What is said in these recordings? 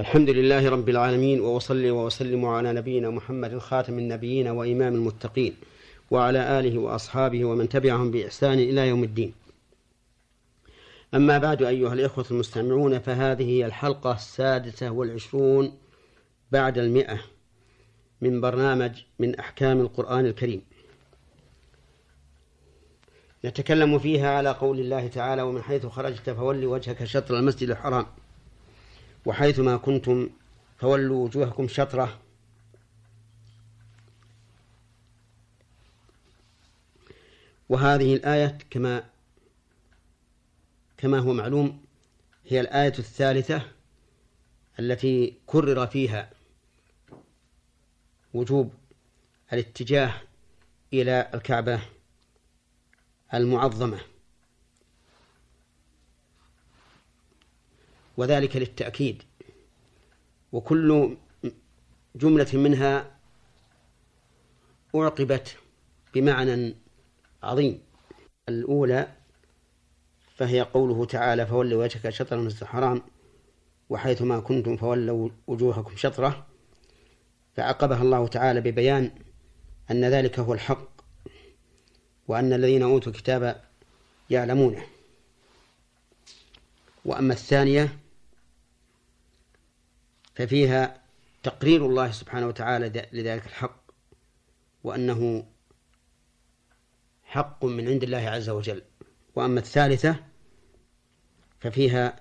الحمد لله رب العالمين وأصلي وأسلم على نبينا محمد خاتم النبيين وإمام المتقين وعلى آله وأصحابه ومن تبعهم بإحسان إلى يوم الدين. أما بعد أيها الإخوة المستمعون فهذه هي الحلقة السادسة والعشرون بعد المئة من برنامج من أحكام القرآن الكريم. نتكلم فيها على قول الله تعالى ومن حيث خرجت فول وجهك شطر المسجد الحرام. وحيثما كنتم فولوا وجوهكم شطرة. وهذه الآية كما كما هو معلوم هي الآية الثالثة التي كرر فيها وجوب الاتجاه إلى الكعبة المعظمة. وذلك للتأكيد. وكل جملة منها أعقبت بمعنى عظيم. الأولى فهي قوله تعالى فول وجهك شطر المسجد الحرام وحيثما كنتم فولوا وجوهكم شطرة فعقبها الله تعالى ببيان أن ذلك هو الحق وأن الذين أوتوا الكتاب يعلمونه. وأما الثانية ففيها تقرير الله سبحانه وتعالى لذلك الحق وأنه حق من عند الله عز وجل. وأما الثالثة ففيها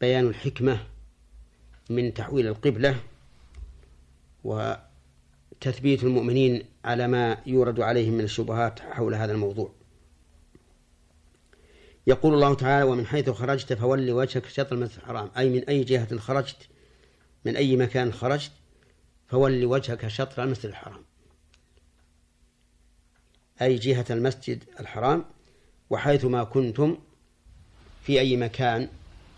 بيان الحكمة من تحويل القبلة وتثبيت المؤمنين على ما يورد عليهم من الشبهات حول هذا الموضوع. يقول الله تعالى ومن حيث خرجت فول وجهك شطر المسجد الحرام. أي من أي جهة خرجت من أي مكان خرجت فول وجهك شطر المسجد الحرام. أي جهة المسجد الحرام وحيثما كنتم في أي مكان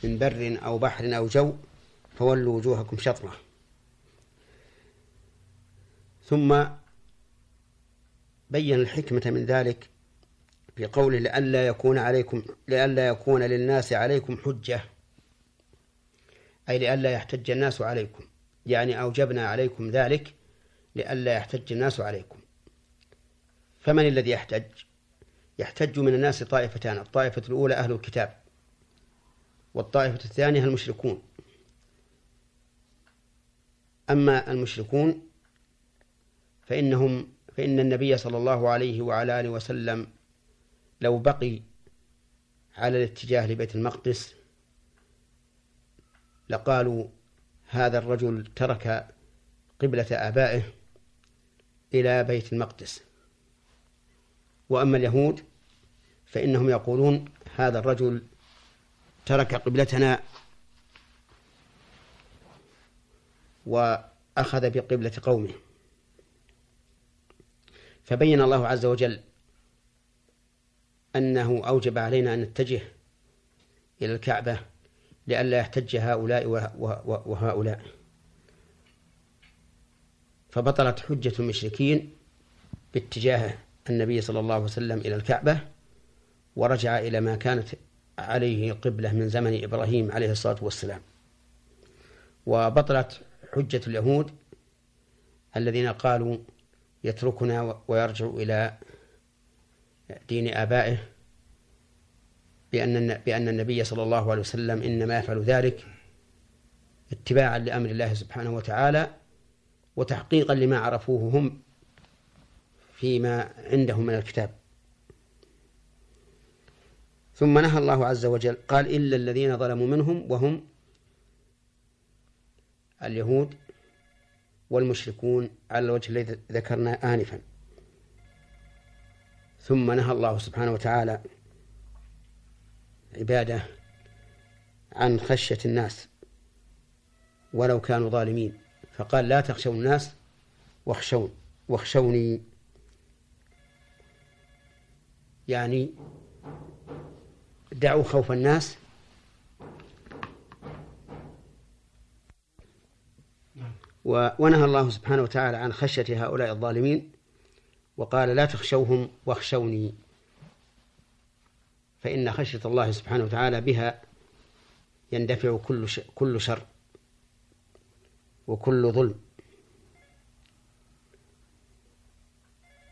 من بر أو بحر أو جو فولوا وجوهكم شطره. ثم بين الحكمة من ذلك في قوله لئلا يكون عليكم لئلا يكون للناس عليكم حجة. أي لئلا يحتج الناس عليكم. يعني أوجبنا عليكم ذلك لئلا يحتج الناس عليكم. فمن الذي يحتج؟ يحتج من الناس طائفتان الطائفة الأولى أهل الكتاب والطائفة الثانية المشركون. أما المشركون فإنهم فإن النبي صلى الله عليه وعلى آله وسلم لو بقي على الاتجاه لبيت المقدس لقالوا هذا الرجل ترك قبلة آبائه إلى بيت المقدس. وأما اليهود فإنهم يقولون هذا الرجل ترك قبلتنا وأخذ بقبلة قومه. فبين الله عز وجل أنه أوجب علينا أن نتجه إلى الكعبة لئلا يحتج هؤلاء وهؤلاء. فبطلت حجة المشركين باتجاه النبي صلى الله عليه وسلم إلى الكعبة ورجع إلى ما كانت عليه قبلة من زمن إبراهيم عليه الصلاة والسلام. وبطلت حجة اليهود الذين قالوا يتركنا ويرجع إلى دين آبائه بأن بأن النبي صلى الله عليه وسلم إنما يفعل ذلك اتباعا لأمر الله سبحانه وتعالى وتحقيقا لما عرفوه هم فيما عندهم من الكتاب. ثم نهى الله عز وجل قال إلا الذين ظلموا منهم وهم اليهود والمشركون على الوجه الذي ذكرنا آنفا. ثم نهى الله سبحانه وتعالى عبادة عن خشية الناس ولو كانوا ظالمين. فقال لا تخشوا الناس واخشون واخشوني. يعني دعوا خوف الناس. ونهى الله سبحانه وتعالى عن خشية هؤلاء الظالمين وقال لا تخشوهم واخشوني. فإن خشية الله سبحانه وتعالى بها يندفع كل كل شر وكل ظلم.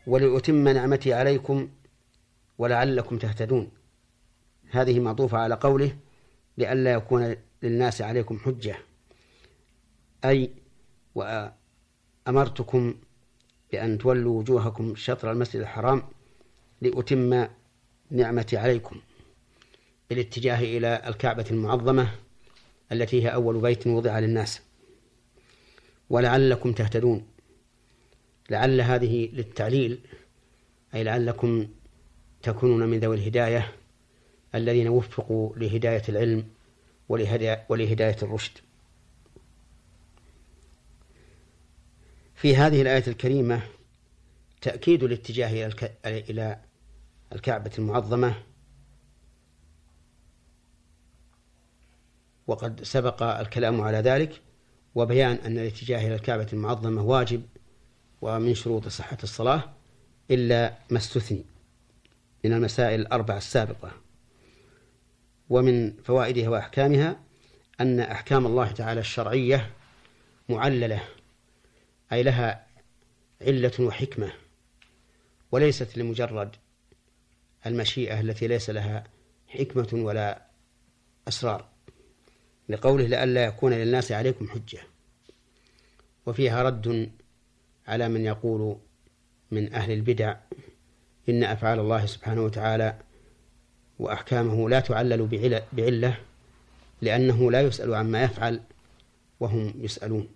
ولأتم نعمتي عليكم ولعلكم تهتدون. هذه معطوفة على قوله لئلا يكون للناس عليكم حجة. أي وأمرتكم بأن تولوا وجوهكم شطر المسجد الحرام لأتم نعمتي عليكم بالاتجاه إلى الكعبة المعظمة التي هي أول بيت وضع للناس. ولعلكم تهتدون. لعل هذه للتعليل أي لعلكم تكونون من ذوي الهداية الذين وفقوا لهداية العلم ولهداية الرشد. في هذه الآية الكريمة تأكيد الاتجاه إلى الكعبة المعظمة. وقد سبق الكلام على ذلك وبيان أن الاتجاه إلى الكعبة المعظمة واجب ومن شروط صحة الصلاة إلا ما استثني من المسائل الأربع السابقة. ومن فوائدها وأحكامها أن أحكام الله تعالى الشرعية معللة أي لها علة وحكمة وليست لمجرد المشيئة التي ليس لها حكمة ولا أسرار لقوله لئلا يكون للناس عليكم حجة. وفيها رد على من يقول من أهل البدع إن أفعال الله سبحانه وتعالى وأحكامه لا تعلل بعلة لأنه لا يسأل عما يفعل وهم يسألون.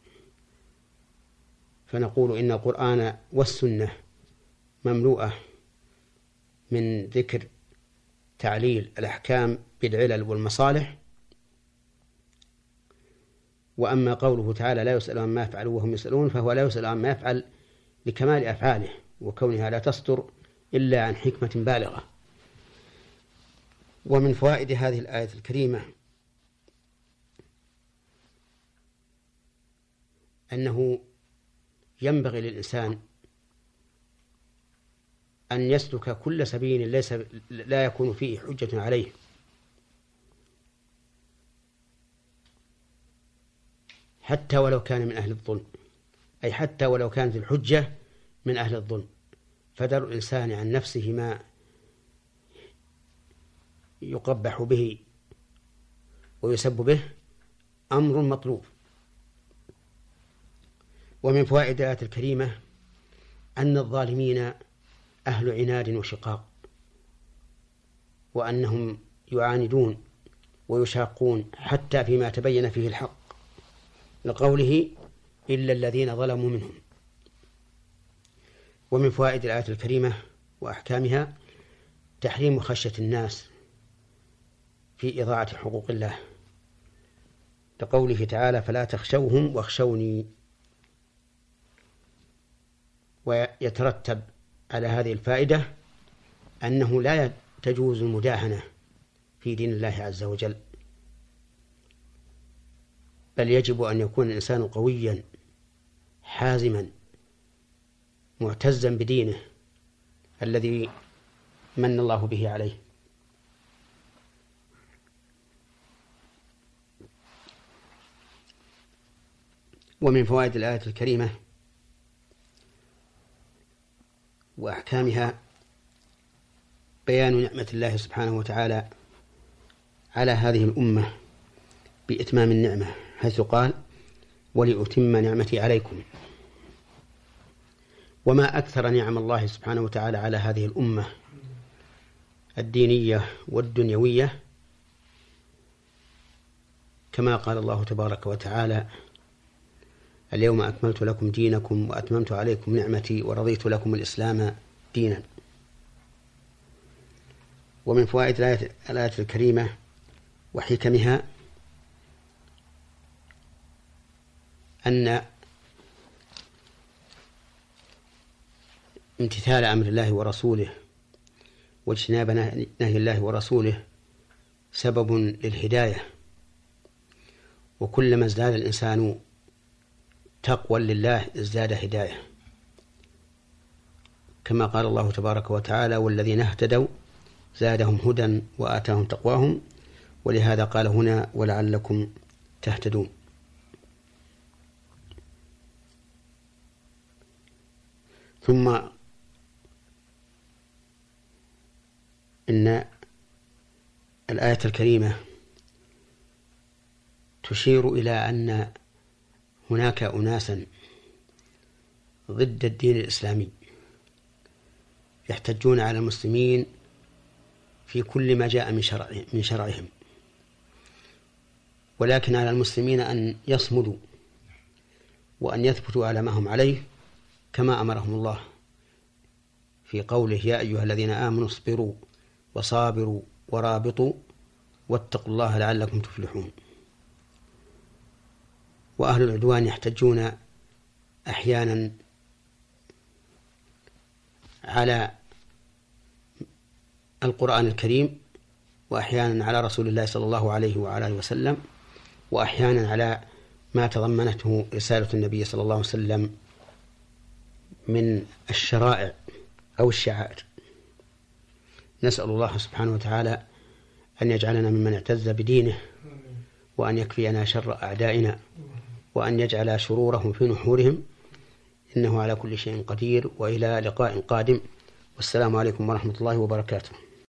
فنقول إن القرآن والسنة مملوءة من ذكر تعليل الأحكام بالعلل والمصالح. وأما قوله تعالى لا يسأل عما يفعل وهم يسألون فهو لا يسأل عما يفعل لكمال أفعاله وكونها لا تصدر إلا عن حكمة بالغة. ومن فوائد هذه الآية الكريمة أنه ينبغي للإنسان أن يسلك كل سبيل ليس لا يكون فيه حجة عليه. حتى ولو كان من أهل الظلم. أي حتى ولو كانت الحجة من أهل الظلم. فدر الإنسان عن نفسه ما يقبح به ويسب به أمر مطلوب. ومن فوائد الآية الكريمة أن الظالمين أهل عناد وشقاق وأنهم يعاندون ويشاقون حتى فيما تبين فيه الحق لقوله إلا الذين ظلموا منهم. ومن فوائد الآية الكريمة وأحكامها تحريم خشية الناس في إضاعة حقوق الله لقوله تعالى فلا تخشوهم واخشوني ويترتب على هذه الفائدة أنه لا تجوز المداهنة في دين الله عز وجل بل يجب أن يكون الإنسان قويا حازما معتزا بدينه الذي من الله به عليه. ومن فوائد الآية الكريمة وأحكامها. بيان نعمة الله سبحانه وتعالى على هذه الأمة بإتمام النعمة حيث قال ولأتم نعمتي عليكم. وما أكثر نعم الله سبحانه وتعالى على هذه الأمة الدينية والدنيوية كما قال الله تبارك وتعالى اليوم أكملت لكم دينكم وأتممت عليكم نعمتي ورضيت لكم الإسلام دينا. ومن فوائد الآية الكريمة وحكمها أن امتثال أمر الله ورسوله واجتناب نهي الله ورسوله سبب للهداية. وكلما ازداد الإنسان تقوى لله ازداد هداية. كما قال الله تبارك وتعالى والذين اهتدوا زادهم هدى وآتاهم تقواهم. ولهذا قال هنا ولعلكم تهتدون. ثم إن الآية الكريمة تشير إلى أن هناك أناسا ضد الدين الإسلامي يحتجون على المسلمين في كل ما جاء من شرع من شرعهم. ولكن على المسلمين أن يصمدوا وأن يثبتوا على ما هم عليه كما أمرهم الله في قوله يا أيها الذين آمنوا اصبروا وصابروا ورابطوا واتقوا الله لعلكم تفلحون. وأهل العدوان يحتجون أحيانا على القرآن الكريم وأحيانا على رسول الله صلى الله عليه وعلى آله وسلم وأحيانا على ما تضمنته رسالة النبي صلى الله عليه وسلم من الشرائع أو الشعائر. نسأل الله سبحانه وتعالى أن يجعلنا ممن اعتز بدينه وأن يكفينا شر أعدائنا. وأن يجعل شرورهم في نحورهم إنه على كل شيء قدير وإلى لقاء قادم. والسلام عليكم ورحمة الله وبركاته.